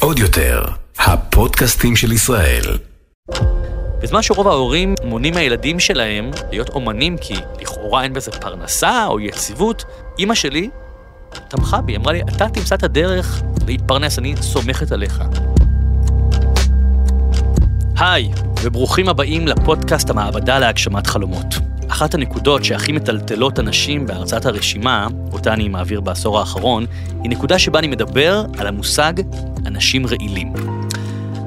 עוד יותר, הפודקאסטים של ישראל. בזמן שרוב ההורים מונעים מהילדים שלהם להיות אומנים כי לכאורה אין בזה פרנסה או יציבות, אימא שלי תמכה בי, אמרה לי, אתה תמצא את הדרך להתפרנס, אני סומכת עליך. היי, וברוכים הבאים לפודקאסט המעבדה להגשמת חלומות. אחת הנקודות שהכי מטלטלות אנשים בהרצאת הרשימה, אותה אני מעביר בעשור האחרון, היא נקודה שבה אני מדבר על המושג אנשים רעילים.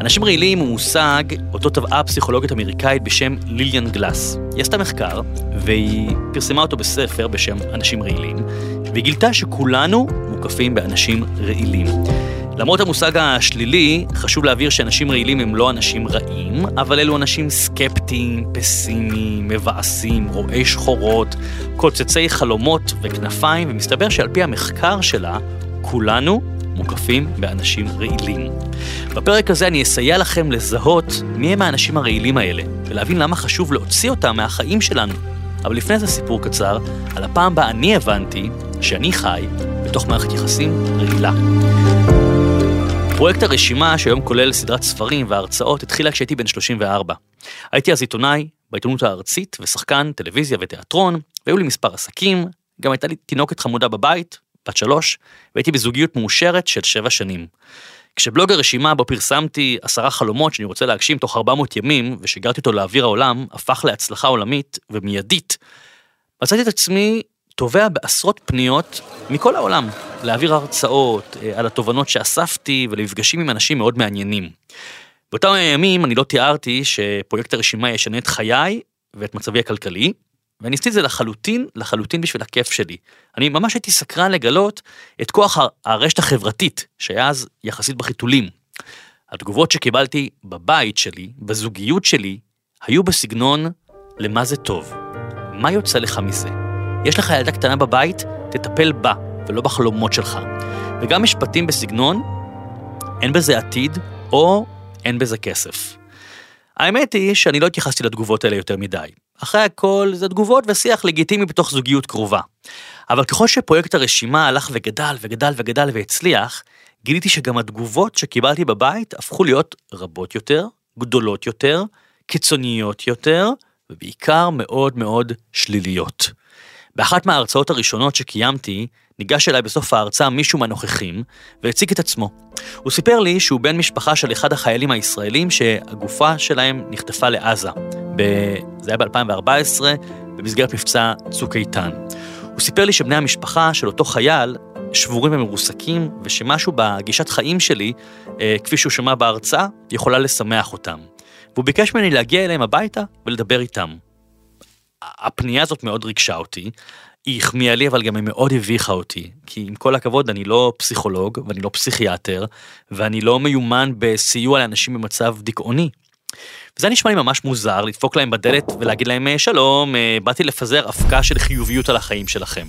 אנשים רעילים הוא מושג, אותו טבעה פסיכולוגית אמריקאית בשם ליליאן גלאס. היא עשתה מחקר, והיא פרסמה אותו בספר בשם אנשים רעילים, והיא גילתה שכולנו מוקפים באנשים רעילים. למרות המושג השלילי, חשוב להבהיר שאנשים רעילים הם לא אנשים רעים, אבל אלו אנשים סקפטיים, פסימיים, מבאסים, רואי שחורות, קוצצי חלומות וכנפיים, ומסתבר שעל פי המחקר שלה, כולנו מוקפים באנשים רעילים. בפרק הזה אני אסייע לכם לזהות מי הם האנשים הרעילים האלה, ולהבין למה חשוב להוציא אותם מהחיים שלנו. אבל לפני זה סיפור קצר, על הפעם בה אני הבנתי שאני חי בתוך מערכת יחסים רעילה. פרויקט הרשימה, שהיום כולל סדרת ספרים והרצאות, התחילה כשהייתי בן 34. הייתי אז עיתונאי בעיתונות הארצית ושחקן טלוויזיה ותיאטרון, והיו לי מספר עסקים, גם הייתה לי תינוקת חמודה בבית, בת שלוש, והייתי בזוגיות מאושרת של שבע שנים. כשבלוג הרשימה בו פרסמתי עשרה חלומות שאני רוצה להגשים תוך 400 ימים, ושיגרתי אותו לאוויר העולם, הפך להצלחה עולמית ומיידית, מצאתי את עצמי תובע בעשרות פניות מכל העולם, להעביר הרצאות אה, על התובנות שאספתי ולמפגשים עם אנשים מאוד מעניינים. באותם הימים אני לא תיארתי שפרויקט הרשימה ישנה את חיי ואת מצבי הכלכלי, ואני עשיתי את זה לחלוטין, לחלוטין בשביל הכיף שלי. אני ממש הייתי סקרן לגלות את כוח הרשת החברתית, שהיה אז יחסית בחיתולים. התגובות שקיבלתי בבית שלי, בזוגיות שלי, היו בסגנון למה זה טוב, מה יוצא לך מזה? יש לך ילדה קטנה בבית, תטפל בה, ולא בחלומות שלך. וגם משפטים בסגנון, אין בזה עתיד, או אין בזה כסף. האמת היא שאני לא התייחסתי לתגובות האלה יותר מדי. אחרי הכל, זה תגובות ושיח לגיטימי בתוך זוגיות קרובה. אבל ככל שפרויקט הרשימה הלך וגדל וגדל וגדל והצליח, גיליתי שגם התגובות שקיבלתי בבית הפכו להיות רבות יותר, גדולות יותר, קיצוניות יותר, ובעיקר מאוד מאוד שליליות. באחת מההרצאות הראשונות שקיימתי, ניגש אליי בסוף ההרצאה מישהו מהנוכחים והציג את עצמו. הוא סיפר לי שהוא בן משפחה של אחד החיילים הישראלים שהגופה שלהם נחטפה לעזה. ב... זה היה ב-2014, במסגרת מבצע צוק איתן. הוא סיפר לי שבני המשפחה של אותו חייל שבורים ומרוסקים, ושמשהו בגישת חיים שלי, אה, כפי שהוא שמע בהרצאה, יכולה לשמח אותם. והוא ביקש ממני להגיע אליהם הביתה ולדבר איתם. הפנייה הזאת מאוד ריגשה אותי, היא החמיאה לי, אבל גם היא מאוד הביכה אותי. כי עם כל הכבוד, אני לא פסיכולוג, ואני לא פסיכיאטר, ואני לא מיומן בסיוע לאנשים במצב דיכאוני. וזה נשמע לי ממש מוזר, לדפוק להם בדלת ולהגיד להם, שלום, אה, באתי לפזר אבקה של חיוביות על החיים שלכם.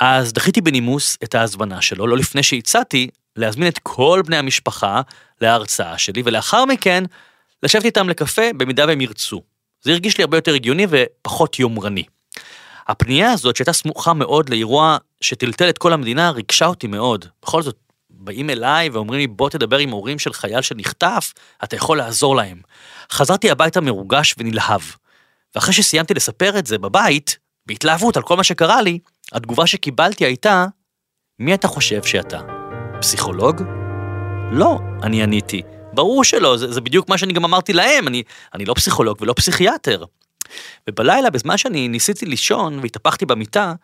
אז דחיתי בנימוס את ההזמנה שלו, לא לפני שהצעתי להזמין את כל בני המשפחה להרצאה שלי, ולאחר מכן, לשבת איתם לקפה במידה והם ירצו. זה הרגיש לי הרבה יותר הגיוני ופחות יומרני. הפנייה הזאת, שהייתה סמוכה מאוד לאירוע שטלטל את כל המדינה, ריגשה אותי מאוד. בכל זאת, באים אליי ואומרים לי, בוא תדבר עם הורים של חייל שנחטף, אתה יכול לעזור להם. חזרתי הביתה מרוגש ונלהב. ואחרי שסיימתי לספר את זה בבית, בהתלהבות על כל מה שקרה לי, התגובה שקיבלתי הייתה, מי אתה חושב שאתה? פסיכולוג? לא, אני עניתי. ברור שלא, זה, זה בדיוק מה שאני גם אמרתי להם, אני, אני לא פסיכולוג ולא פסיכיאטר. ובלילה, בזמן שאני ניסיתי לישון והתהפכתי במיטה,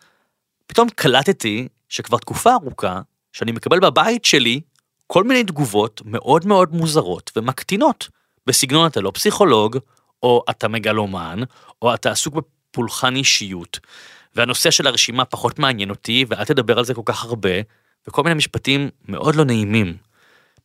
פתאום קלטתי שכבר תקופה ארוכה, שאני מקבל בבית שלי כל מיני תגובות מאוד מאוד מוזרות ומקטינות, בסגנון אתה לא פסיכולוג, או אתה מגלומן, או אתה עסוק בפולחן אישיות, והנושא של הרשימה פחות מעניין אותי, ואל תדבר על זה כל כך הרבה, וכל מיני משפטים מאוד לא נעימים.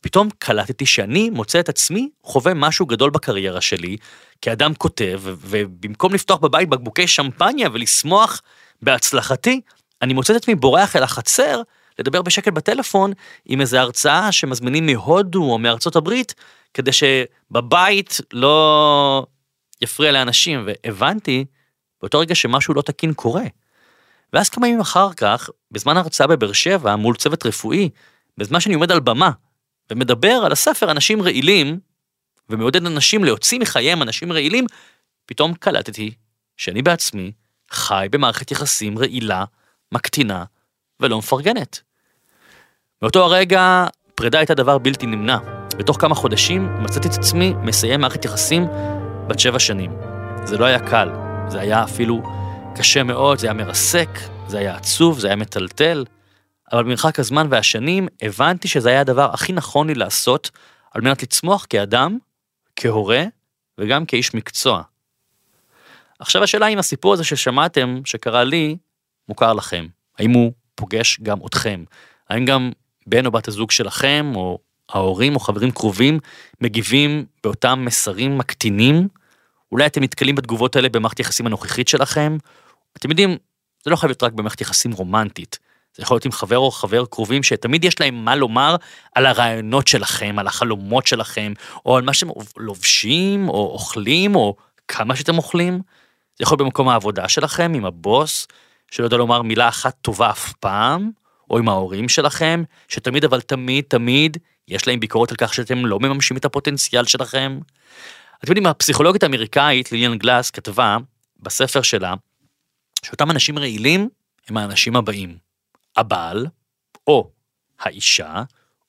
פתאום קלטתי שאני מוצא את עצמי חווה משהו גדול בקריירה שלי, כאדם כותב, ובמקום לפתוח בבית בקבוקי שמפניה ולשמוח בהצלחתי, אני מוצא את עצמי בורח אל החצר לדבר בשקט בטלפון עם איזה הרצאה שמזמינים מהודו או מארצות הברית, כדי שבבית לא יפריע לאנשים, והבנתי באותו רגע שמשהו לא תקין קורה. ואז כמה ימים אחר כך, בזמן הרצאה בבאר שבע מול צוות רפואי, בזמן שאני עומד על במה ומדבר על הספר אנשים רעילים, ומעודד אנשים להוציא מחייהם אנשים רעילים, פתאום קלטתי שאני בעצמי חי במערכת יחסים רעילה, מקטינה ולא מפרגנת. מאותו הרגע פרידה הייתה דבר בלתי נמנע. בתוך כמה חודשים מצאתי את עצמי מסיים מערכת יחסים בת שבע שנים. זה לא היה קל, זה היה אפילו קשה מאוד, זה היה מרסק, זה היה עצוב, זה היה מטלטל, אבל במרחק הזמן והשנים הבנתי שזה היה הדבר הכי נכון לי לעשות על מנת לצמוח כאדם, כהורה וגם כאיש מקצוע. עכשיו השאלה אם הסיפור הזה ששמעתם, שקרה לי, מוכר לכם. האם הוא פוגש גם אתכם? האם גם בן או בת הזוג שלכם, או ההורים או חברים קרובים, מגיבים באותם מסרים מקטינים? אולי אתם נתקלים בתגובות האלה במערכת יחסים הנוכחית שלכם? אתם יודעים, זה לא חייב להיות רק במערכת יחסים רומנטית. זה יכול להיות עם חבר או חבר קרובים שתמיד יש להם מה לומר על הרעיונות שלכם, על החלומות שלכם, או על מה שאתם לובשים, או אוכלים, או כמה שאתם אוכלים. זה יכול להיות במקום העבודה שלכם, עם הבוס, שלא יודע לומר מילה אחת טובה אף פעם, או עם ההורים שלכם, שתמיד אבל תמיד תמיד יש להם ביקורת על כך שאתם לא מממשים את הפוטנציאל שלכם. אתם יודעים, הפסיכולוגית האמריקאית ליליאן גלאס כתבה בספר שלה, שאותם אנשים רעילים הם האנשים הבאים. הבעל, או האישה,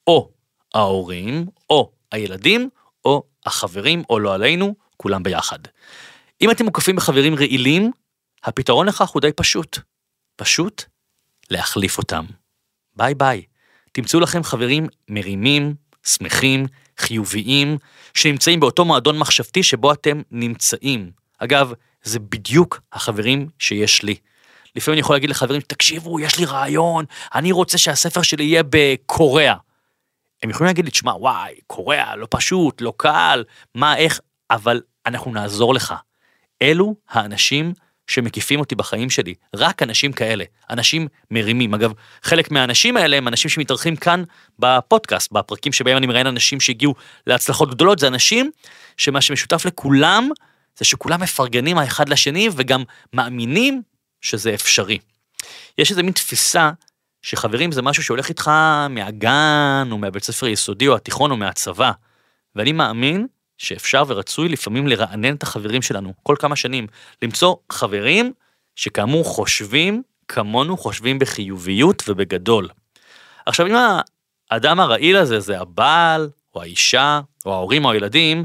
או ההורים, או הילדים, או החברים, או לא עלינו, כולם ביחד. אם אתם מוקפים בחברים רעילים, הפתרון לכך הוא די פשוט. פשוט להחליף אותם. ביי ביי. תמצאו לכם חברים מרימים, שמחים, חיוביים, שנמצאים באותו מועדון מחשבתי שבו אתם נמצאים. אגב, זה בדיוק החברים שיש לי. לפעמים אני יכול להגיד לחברים, תקשיבו, יש לי רעיון, אני רוצה שהספר שלי יהיה בקוריאה. הם יכולים להגיד לי, תשמע, וואי, קוריאה, לא פשוט, לא קל, מה, איך, אבל אנחנו נעזור לך. אלו האנשים שמקיפים אותי בחיים שלי, רק אנשים כאלה, אנשים מרימים. אגב, חלק מהאנשים האלה הם אנשים שמתארחים כאן בפודקאסט, בפרקים שבהם אני מראיין אנשים שהגיעו להצלחות גדולות, זה אנשים שמה שמשותף לכולם, זה שכולם מפרגנים האחד לשני וגם מאמינים שזה אפשרי. יש איזה מין תפיסה שחברים זה משהו שהולך איתך מהגן או מהבית ספר יסודי או התיכון או מהצבא, ואני מאמין שאפשר ורצוי לפעמים לרענן את החברים שלנו כל כמה שנים, למצוא חברים שכאמור חושבים כמונו, חושבים בחיוביות ובגדול. עכשיו אם האדם הרעיל הזה זה הבעל או האישה או ההורים או הילדים,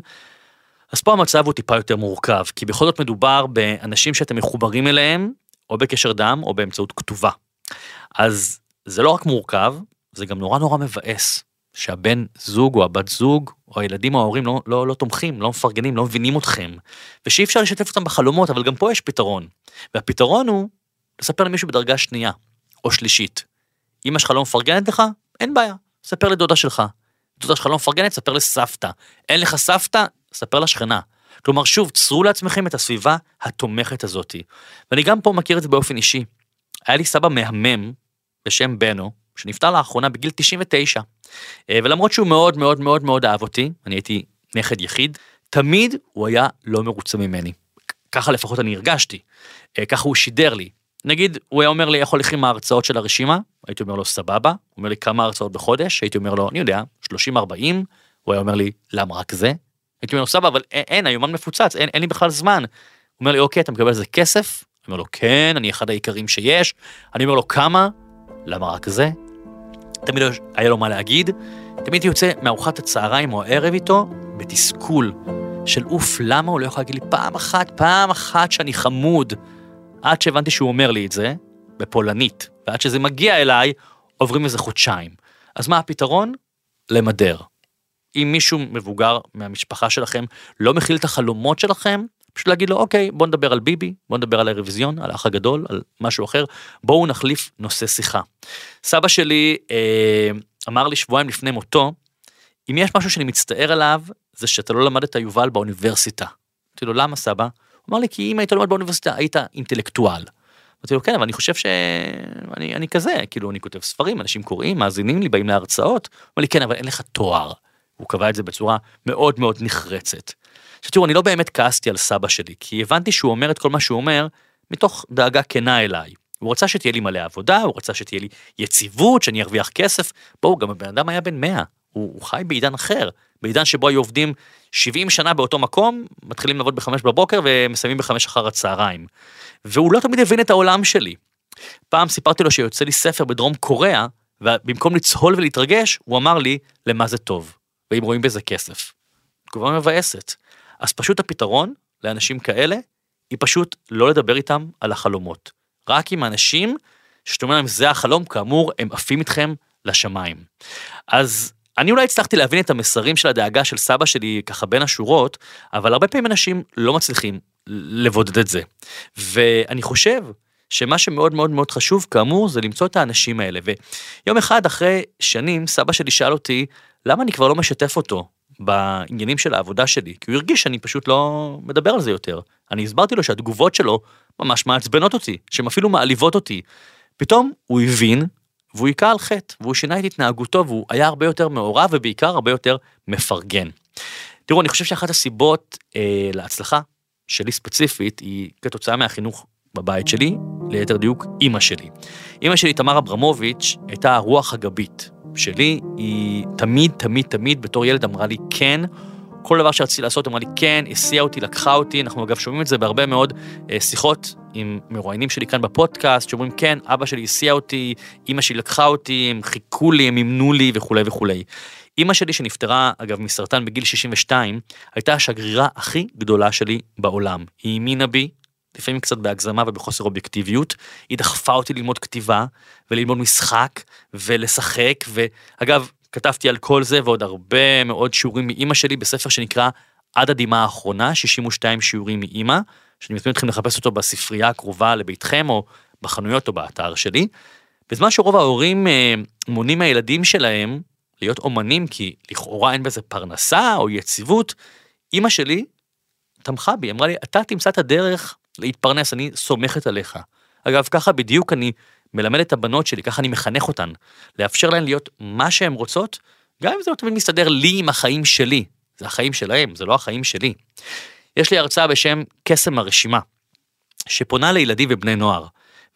אז פה המצב הוא טיפה יותר מורכב, כי בכל זאת מדובר באנשים שאתם מחוברים אליהם, או בקשר דם או באמצעות כתובה. אז זה לא רק מורכב, זה גם נורא נורא מבאס. שהבן זוג או הבת זוג או הילדים או ההורים לא, לא, לא תומכים, לא מפרגנים, לא מבינים אתכם, ושאי אפשר לשתף אותם בחלומות, אבל גם פה יש פתרון. והפתרון הוא לספר למישהו בדרגה שנייה או שלישית. אמא שלך לא מפרגנת לך? אין בעיה, ספר לדודה שלך. דודה שלך לא מפרגנת, ספר לסבתא. אין לך סבתא? ספר לשכנה. כלומר, שוב, צרו לעצמכם את הסביבה התומכת הזאתי. ואני גם פה מכיר את זה באופן אישי. היה לי סבא מהמם בשם בנו, שנפטר לאחרונה בגיל 99. אה, ולמרות שהוא מאוד מאוד מאוד מאוד אהב אותי, אני הייתי נכד יחיד, תמיד הוא היה לא מרוצה ממני. ככה לפחות אני הרגשתי, אה, ככה הוא שידר לי. נגיד, הוא היה אומר לי, ללכת עם ההרצאות של הרשימה? הייתי אומר לו, סבבה. הוא אומר לי, כמה הרצאות בחודש? הייתי אומר לו, אני יודע, 30-40. הוא היה אומר לי, למה רק זה? הייתי אומר לו, סבבה, אבל אין, היומן מפוצץ, אין, אין לי בכלל זמן. הוא אומר לי, אוקיי, אתה מקבל על זה כסף? אני אומר לו, כן, אני אחד העיקרים שיש. אני אומר לו, כמה? למה רק זה? תמיד היה לו מה להגיד, תמיד יוצא מארוחת הצהריים או הערב איתו בתסכול של אוף, למה הוא לא יכול להגיד לי פעם אחת, פעם אחת שאני חמוד, עד שהבנתי שהוא אומר לי את זה, בפולנית, ועד שזה מגיע אליי, עוברים איזה חודשיים. אז מה הפתרון? למדר. אם מישהו מבוגר מהמשפחה שלכם לא מכיל את החלומות שלכם, פשוט להגיד לו, אוקיי, בוא נדבר על ביבי, בוא נדבר על האירוויזיון, על האח הגדול, על משהו אחר, בואו נחליף נושא שיחה. סבא שלי אה, אמר לי שבועיים לפני מותו, אם יש משהו שאני מצטער עליו, זה שאתה לא למדת יובל באוניברסיטה. אמרתי לו, למה סבא? הוא אמר לי, כי אם היית לומד באוניברסיטה, היית אינטלקטואל. אמרתי לו, כן, אבל אני חושב שאני אני כזה, כאילו, אני כותב ספרים, אנשים קוראים, מאזינים לי, באים להרצאות. הוא אמר לי, כן, אבל אין לך תואר. הוא קבע את זה בצורה מאוד מאוד נחרצת. עכשיו תראו, אני לא באמת כעסתי על סבא שלי, כי הבנתי שהוא אומר את כל מה שהוא אומר מתוך דאגה כנה אליי. הוא רצה שתהיה לי מלא עבודה, הוא רצה שתהיה לי יציבות, שאני ארוויח כסף. בואו, גם הבן אדם היה בן 100, הוא, הוא חי בעידן אחר, בעידן שבו היו עובדים 70 שנה באותו מקום, מתחילים לעבוד בחמש בבוקר ומסיימים בחמש אחר הצהריים. והוא לא תמיד הבין את העולם שלי. פעם סיפרתי לו שיוצא לי ספר בדרום קוריאה, ובמקום לצהול ולהתרגש, הוא אמר לי, למה זה טוב, ואם רואים בזה כסף. תגובה מבאסת. אז פשוט הפתרון לאנשים כאלה, היא פשוט לא לדבר איתם על החלומות. רק עם אנשים שאתה אומר להם זה החלום, כאמור, הם עפים איתכם לשמיים. אז אני אולי הצלחתי להבין את המסרים של הדאגה של סבא שלי ככה בין השורות, אבל הרבה פעמים אנשים לא מצליחים לבודד את זה. ואני חושב שמה שמאוד מאוד מאוד חשוב כאמור זה למצוא את האנשים האלה. ויום אחד אחרי שנים סבא שלי שאל אותי למה אני כבר לא משתף אותו בעניינים של העבודה שלי, כי הוא הרגיש שאני פשוט לא מדבר על זה יותר. אני הסברתי לו שהתגובות שלו ממש מעצבנות אותי, שהן אפילו מעליבות אותי. פתאום הוא הבין והוא היכה על חטא, והוא שינה את התנהגותו והוא היה הרבה יותר מעורב ובעיקר הרבה יותר מפרגן. תראו, אני חושב שאחת הסיבות אה, להצלחה שלי ספציפית היא כתוצאה מהחינוך בבית שלי, ליתר דיוק אימא שלי. אימא שלי, תמר אברמוביץ', הייתה הרוח הגבית שלי, היא תמיד, תמיד, תמיד בתור ילד אמרה לי כן. כל דבר שרציתי לעשות אמרה לי כן, הסיעה אותי, לקחה אותי, אנחנו אגב שומעים את זה בהרבה מאוד אה, שיחות עם מרואיינים שלי כאן בפודקאסט, שאומרים כן, אבא שלי הסיע אותי, אימא שלי לקחה אותי, הם חיכו לי, הם אימנו לי וכולי וכולי. אימא שלי שנפטרה אגב מסרטן בגיל 62, הייתה השגרירה הכי גדולה שלי בעולם. היא האמינה בי, לפעמים קצת בהגזמה ובחוסר אובייקטיביות, היא דחפה אותי ללמוד כתיבה וללמוד משחק ולשחק, ואגב, כתבתי על כל זה ועוד הרבה מאוד שיעורים מאימא שלי בספר שנקרא עד הדמעה האחרונה, 62 שיעורים מאימא, שאני מזמין אתכם לחפש אותו בספרייה הקרובה לביתכם או בחנויות או באתר שלי. בזמן שרוב ההורים אה, מונים מהילדים שלהם להיות אומנים כי לכאורה אין בזה פרנסה או יציבות, אימא שלי תמכה בי, אמרה לי, אתה תמצא את הדרך להתפרנס, אני סומכת עליך. אגב, ככה בדיוק אני מלמד את הבנות שלי, ככה אני מחנך אותן, לאפשר להן להיות מה שהן רוצות, גם אם זה לא תמיד מסתדר לי עם החיים שלי, זה החיים שלהם, זה לא החיים שלי. יש לי הרצאה בשם קסם הרשימה, שפונה לילדים ובני נוער,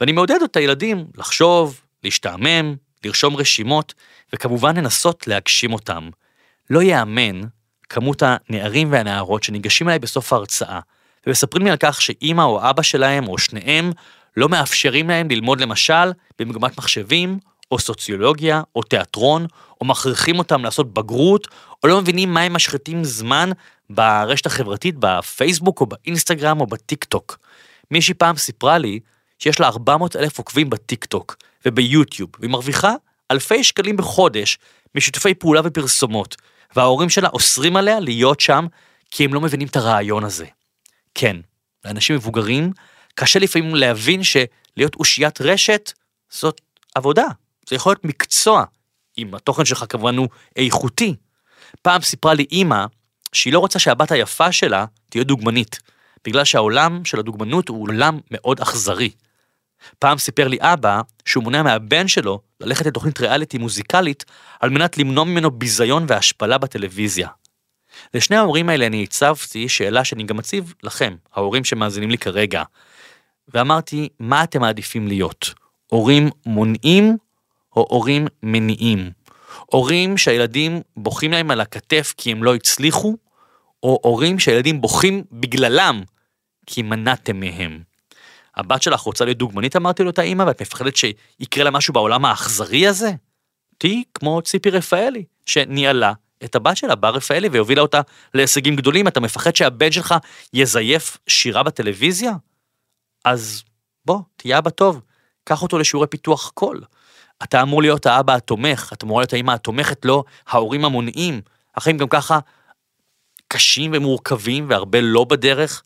ואני מעודד את הילדים לחשוב, להשתעמם, לרשום רשימות, וכמובן לנסות להגשים אותם. לא ייאמן כמות הנערים והנערות שניגשים אליי בסוף ההרצאה, ומספרים לי על כך שאימא או אבא שלהם או שניהם לא מאפשרים להם ללמוד למשל במגמת מחשבים, או סוציולוגיה, או תיאטרון, או מכריחים אותם לעשות בגרות, או לא מבינים מה הם משחיתים זמן ברשת החברתית, בפייסבוק, או באינסטגרם, או בטיק טוק. מישהי פעם סיפרה לי שיש לה 400 אלף עוקבים בטיק טוק וביוטיוב, והיא מרוויחה אלפי שקלים בחודש משיתופי פעולה ופרסומות, וההורים שלה אוסרים עליה להיות שם כי הם לא מבינים את הרעיון הזה. כן, לאנשים מבוגרים קשה לפעמים להבין שלהיות אושיית רשת זאת עבודה, זה יכול להיות מקצוע, אם התוכן שלך כמובן הוא איכותי. פעם סיפרה לי אימא שהיא לא רוצה שהבת היפה שלה תהיה דוגמנית, בגלל שהעולם של הדוגמנות הוא עולם מאוד אכזרי. פעם סיפר לי אבא שהוא מונע מהבן שלו ללכת לתוכנית ריאליטי מוזיקלית על מנת למנוע ממנו ביזיון והשפלה בטלוויזיה. לשני ההורים האלה אני הצבתי שאלה שאני גם מציב לכם, ההורים שמאזינים לי כרגע. ואמרתי, מה אתם מעדיפים להיות? הורים מונעים או הורים מניעים? הורים שהילדים בוכים להם על הכתף כי הם לא הצליחו, או הורים שהילדים בוכים בגללם כי מנעתם מהם. הבת שלך רוצה להיות דוגמנית אמרתי לו את האמא ואת מפחדת שיקרה לה משהו בעולם האכזרי הזה? תהיי כמו ציפי רפאלי שניהלה את הבת שלה, בר רפאלי, והובילה אותה להישגים גדולים, אתה מפחד שהבן שלך יזייף שירה בטלוויזיה? אז בוא, תהיה אבא טוב, קח אותו לשיעורי פיתוח קול. אתה אמור להיות האבא התומך, אתה אמור להיות האמא התומכת, לא ההורים המונעים. החיים גם ככה קשים ומורכבים והרבה לא בדרך.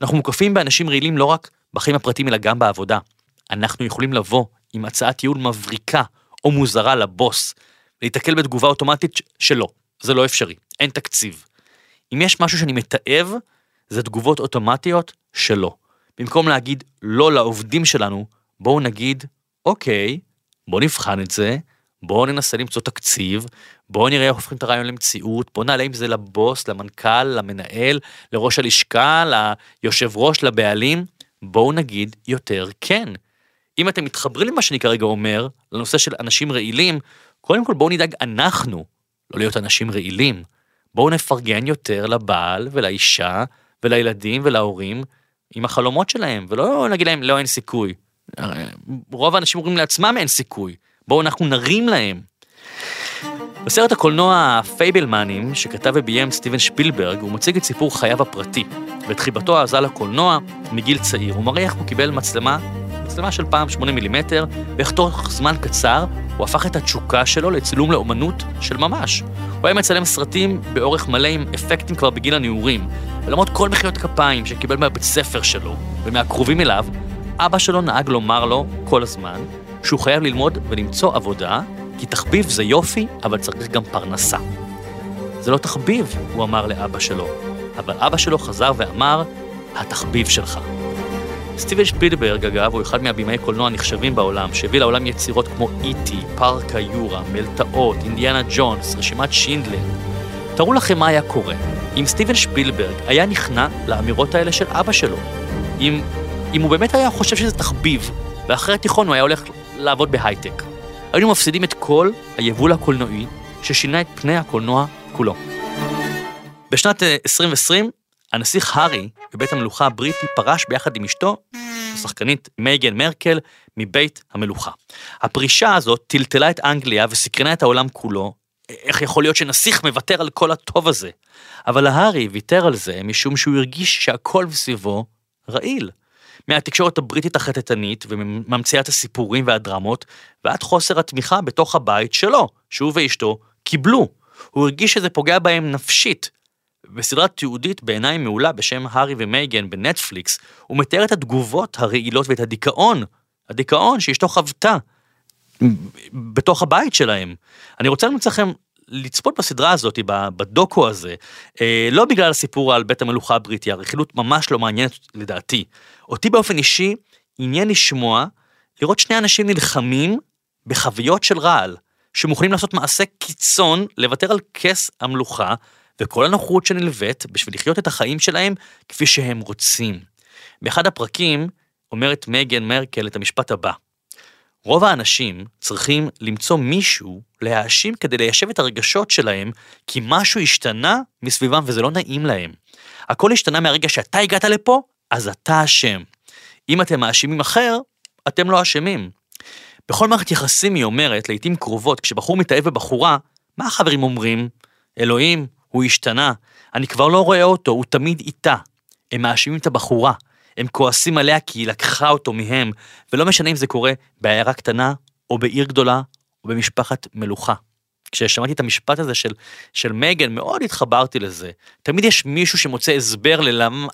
אנחנו מוקפים באנשים רעילים לא רק בחיים הפרטיים אלא גם בעבודה. אנחנו יכולים לבוא עם הצעת ייעול מבריקה או מוזרה לבוס, להיתקל בתגובה אוטומטית שלא. זה לא אפשרי, אין תקציב. אם יש משהו שאני מתעב, זה תגובות אוטומטיות שלא. במקום להגיד לא לעובדים שלנו, בואו נגיד, אוקיי, בואו נבחן את זה, בואו ננסה למצוא תקציב, בואו נראה איך הופכים את הרעיון למציאות, בואו נעלה עם זה לבוס, למנכ"ל, למנהל, לראש הלשכה, ליושב ראש, לבעלים, בואו נגיד יותר כן. אם אתם מתחברים למה שאני כרגע אומר, לנושא של אנשים רעילים, קודם כל בואו נדאג אנחנו לא להיות אנשים רעילים. בואו נפרגן יותר לבעל ולאישה ולילדים ולהורים עם החלומות שלהם, ולא נגיד להם לא אין סיכוי. רוב האנשים אומרים לעצמם אין סיכוי, בואו אנחנו נרים להם. בסרט הקולנוע פייבלמנים, שכתב וביים סטיבן שפילברג, הוא מציג את סיפור חייו הפרטי, ואת חיבתו העזה לקולנוע מגיל צעיר. הוא מראה איך הוא קיבל מצלמה, מצלמה של פעם 8 מילימטר, ואיך תוך זמן קצר הוא הפך את התשוקה שלו לצילום לאומנות של ממש. הוא היה מצלם סרטים באורך מלא עם אפקטים כבר בגיל הנעורים, ולמרות כל מחיאות כפיים שקיבל מהבית ספר שלו ומהקרובים אליו, אבא שלו נהג לומר לו כל הזמן שהוא חייב ללמוד ולמצוא עבודה, כי תחביב זה יופי, אבל צריך גם פרנסה. זה לא תחביב, הוא אמר לאבא שלו, אבל אבא שלו חזר ואמר, התחביב שלך. סטיבן שפילברג, אגב, הוא אחד מהבימאי קולנוע הנחשבים בעולם, שהביא לעולם יצירות כמו איטי, פארק היורה, מלטעות, אינדיאנה ג'ונס, רשימת שינדלר. תארו לכם מה היה קורה אם סטיבן שפילברג היה נכנע לאמירות האלה של אבא שלו. אם, אם הוא באמת היה חושב שזה תחביב, ואחרי התיכון הוא היה הולך לעבוד בהייטק. היינו מפסידים את כל היבול הקולנועי ששינה את פני הקולנוע כולו. בשנת 2020, אה, הנסיך הארי בבית המלוכה הבריטי פרש ביחד עם אשתו, השחקנית מייגן מרקל, מבית המלוכה. הפרישה הזאת טלטלה את אנגליה וסקרנה את העולם כולו. איך יכול להיות שנסיך מוותר על כל הטוב הזה? אבל הארי ויתר על זה משום שהוא הרגיש שהכל סביבו רעיל. מהתקשורת הבריטית החטטנית וממציאת הסיפורים והדרמות, ועד חוסר התמיכה בתוך הבית שלו, שהוא ואשתו קיבלו. הוא הרגיש שזה פוגע בהם נפשית. בסדרת תיעודית בעיניי מעולה בשם הארי ומייגן בנטפליקס, הוא מתאר את התגובות הרעילות ואת הדיכאון, הדיכאון שאשתו חוותה בתוך הבית שלהם. אני רוצה להמליץ לכם לצפות בסדרה הזאת, בדוקו הזה, אה, לא בגלל הסיפור על בית המלוכה הבריטי, הרכילות ממש לא מעניינת לדעתי. אותי באופן אישי עניין לשמוע, לראות שני אנשים נלחמים בחוויות של רעל, שמוכנים לעשות מעשה קיצון, לוותר על כס המלוכה וכל הנוחות שנלווית בשביל לחיות את החיים שלהם כפי שהם רוצים. באחד הפרקים אומרת מגן מרקל את המשפט הבא: רוב האנשים צריכים למצוא מישהו להאשים כדי ליישב את הרגשות שלהם, כי משהו השתנה מסביבם וזה לא נעים להם. הכל השתנה מהרגע שאתה הגעת לפה, אז אתה אשם. אם אתם מאשימים אחר, אתם לא אשמים. בכל מערכת יחסים היא אומרת, לעיתים קרובות, כשבחור מתאהב בבחורה, מה החברים אומרים? אלוהים, הוא השתנה, אני כבר לא רואה אותו, הוא תמיד איתה. הם מאשימים את הבחורה, הם כועסים עליה כי היא לקחה אותו מהם, ולא משנה אם זה קורה בעיירה קטנה, או בעיר גדולה, או במשפחת מלוכה. כששמעתי את המשפט הזה של, של מגן, מאוד התחברתי לזה. תמיד יש מישהו שמוצא הסבר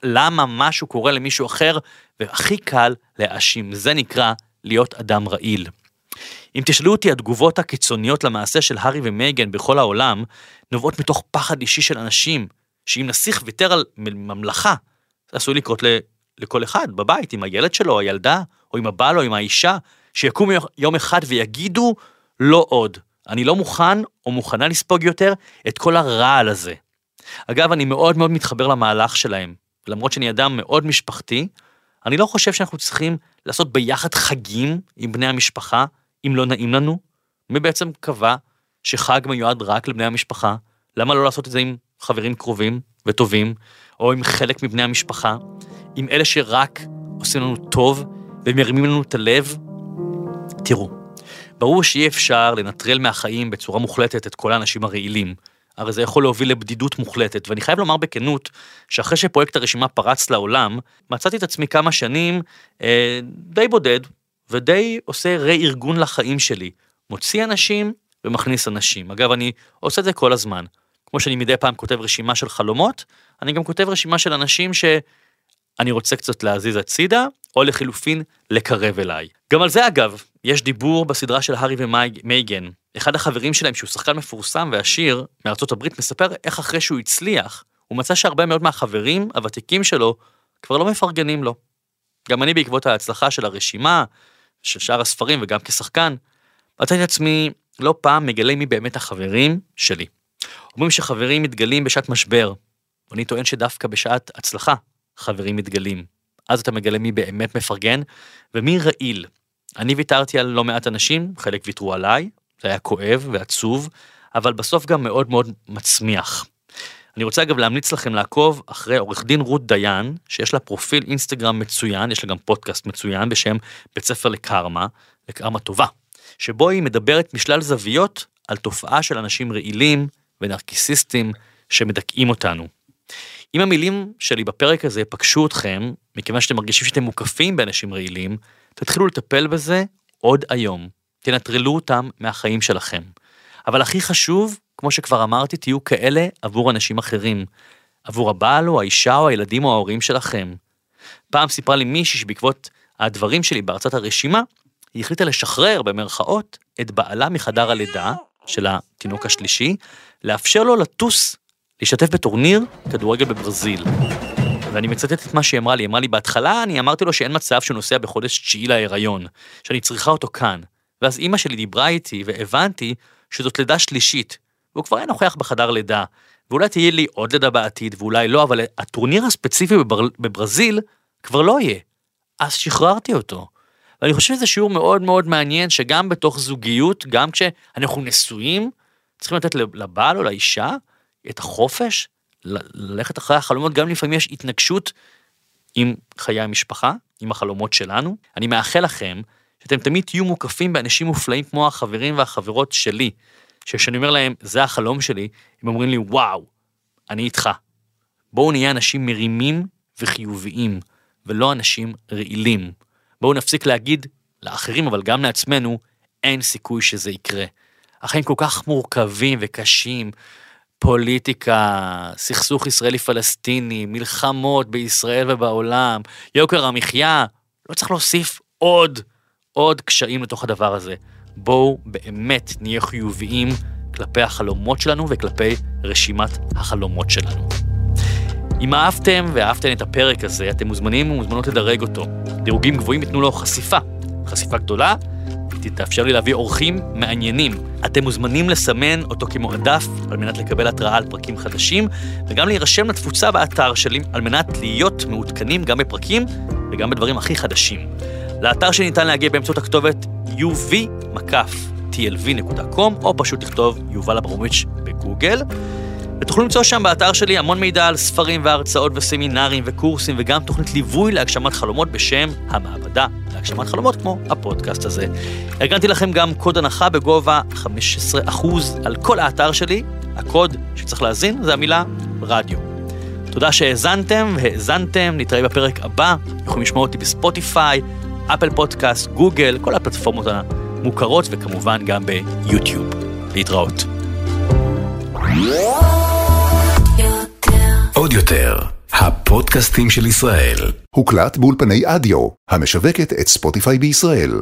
ללמה משהו קורה למישהו אחר, והכי קל להאשים. זה נקרא להיות אדם רעיל. אם תשאלו אותי, התגובות הקיצוניות למעשה של הארי ומייגן בכל העולם, נובעות מתוך פחד אישי של אנשים, שאם נסיך ויתר על ממלכה, זה עשוי לקרות לכל אחד בבית, עם הילד שלו, הילדה, או עם הבעל או עם האישה, שיקום יום אחד ויגידו, לא עוד. אני לא מוכן או מוכנה לספוג יותר את כל הרעל הזה. אגב, אני מאוד מאוד מתחבר למהלך שלהם. למרות שאני אדם מאוד משפחתי, אני לא חושב שאנחנו צריכים לעשות ביחד חגים עם בני המשפחה, אם לא נעים לנו. מי בעצם קבע שחג מיועד רק לבני המשפחה? למה לא לעשות את זה עם חברים קרובים וטובים, או עם חלק מבני המשפחה? עם אלה שרק עושים לנו טוב ומרימים לנו את הלב? תראו, ברור שאי אפשר לנטרל מהחיים בצורה מוחלטת את כל האנשים הרעילים. הרי זה יכול להוביל לבדידות מוחלטת, ואני חייב לומר בכנות, שאחרי שפרויקט הרשימה פרץ לעולם, מצאתי את עצמי כמה שנים אה, די בודד, ודי עושה רה-ארגון לחיים שלי. מוציא אנשים ומכניס אנשים. אגב, אני עושה את זה כל הזמן. כמו שאני מדי פעם כותב רשימה של חלומות, אני גם כותב רשימה של אנשים שאני רוצה קצת להזיז הצידה, או לחילופין, לקרב אליי. גם על זה אגב, יש דיבור בסדרה של הארי ומייגן. אחד החברים שלהם, שהוא שחקן מפורסם ועשיר מארצות הברית, מספר איך אחרי שהוא הצליח, הוא מצא שהרבה מאוד מהחברים הוותיקים שלו כבר לא מפרגנים לו. גם אני בעקבות ההצלחה של הרשימה, של שאר הספרים וגם כשחקן, מצאתי את עצמי לא פעם מגלה מי באמת החברים שלי. אומרים שחברים מתגלים בשעת משבר, ואני טוען שדווקא בשעת הצלחה חברים מתגלים. אז אתה מגלה מי באמת מפרגן ומי רעיל. אני ויתרתי על לא מעט אנשים, חלק ויתרו עליי, זה היה כואב ועצוב, אבל בסוף גם מאוד מאוד מצמיח. אני רוצה אגב להמליץ לכם לעקוב אחרי עורך דין רות דיין, שיש לה פרופיל אינסטגרם מצוין, יש לה גם פודקאסט מצוין בשם בית ספר לקרמה, לקרמה טובה, שבו היא מדברת משלל זוויות על תופעה של אנשים רעילים ונרקיסיסטים שמדכאים אותנו. אם המילים שלי בפרק הזה פגשו אתכם, מכיוון שאתם מרגישים שאתם מוקפים באנשים רעילים, תתחילו לטפל בזה עוד היום. תנטרלו אותם מהחיים שלכם. אבל הכי חשוב, כמו שכבר אמרתי, תהיו כאלה עבור אנשים אחרים. עבור הבעל או האישה או הילדים או ההורים שלכם. פעם סיפרה לי מישהי שבעקבות הדברים שלי בהרצאת הרשימה, היא החליטה לשחרר במרכאות את בעלה מחדר הלידה של התינוק השלישי, לאפשר לו לטוס, להשתתף בטורניר כדורגל בברזיל. ואני מצטט את מה שהיא אמרה לי, היא אמרה לי בהתחלה אני אמרתי לו שאין מצב שהוא נוסע בחודש תשיעי להיריון, שאני צריכה אותו כאן. ואז אימא שלי דיברה איתי והבנתי שזאת לידה שלישית, והוא כבר היה נוכח בחדר לידה, ואולי תהיה לי עוד לידה בעתיד ואולי לא, אבל הטורניר הספציפי בבר... בברזיל כבר לא יהיה. אז שחררתי אותו. ואני חושב שזה שיעור מאוד מאוד מעניין שגם בתוך זוגיות, גם כשאנחנו נשואים, צריכים לתת לבעל או לאישה את החופש ללכת אחרי החלומות, גם לפעמים יש התנגשות עם חיי המשפחה, עם החלומות שלנו. אני מאחל לכם שאתם תמיד תהיו מוקפים באנשים מופלאים כמו החברים והחברות שלי, שכשאני אומר להם, זה החלום שלי, הם אומרים לי, וואו, אני איתך. בואו נהיה אנשים מרימים וחיוביים, ולא אנשים רעילים. בואו נפסיק להגיד לאחרים, אבל גם לעצמנו, אין סיכוי שזה יקרה. החיים כל כך מורכבים וקשים, פוליטיקה, סכסוך ישראלי-פלסטיני, מלחמות בישראל ובעולם, יוקר המחיה, לא צריך להוסיף עוד, עוד קשיים לתוך הדבר הזה. בואו באמת נהיה חיוביים כלפי החלומות שלנו וכלפי רשימת החלומות שלנו. אם אהבתם ואהבתם את הפרק הזה, אתם מוזמנים ומוזמנות לדרג אותו. דירוגים גבוהים ייתנו לו חשיפה. חשיפה גדולה, תאפשר לי להביא אורחים מעניינים. אתם מוזמנים לסמן אותו כמועדף על מנת לקבל התראה על פרקים חדשים, וגם להירשם לתפוצה באתר שלי על מנת להיות מעודכנים גם בפרקים וגם בדברים הכי חדשים. לאתר שניתן להגיע באמצעות הכתובת uv-tlv.com, או פשוט לכתוב יובל אברמוביץ' בגוגל. ותוכלו למצוא שם באתר שלי המון מידע על ספרים והרצאות וסמינרים וקורסים וגם תוכנית ליווי להגשמת חלומות בשם המעבדה להגשמת חלומות כמו הפודקאסט הזה. ארגנתי לכם גם קוד הנחה בגובה 15% על כל האתר שלי, הקוד שצריך להזין זה המילה רדיו. תודה שהאזנתם והאזנתם, נתראה בפרק הבא, יכולים לשמוע אותי בספוטיפיי, אפל פודקאסט, גוגל, כל הפלטפורמות המוכרות וכמובן גם ביוטיוב. להתראות. עוד יותר, הפודקאסטים של ישראל. הוקלט באולפני אדיו, המשווקת את ספוטיפיי בישראל.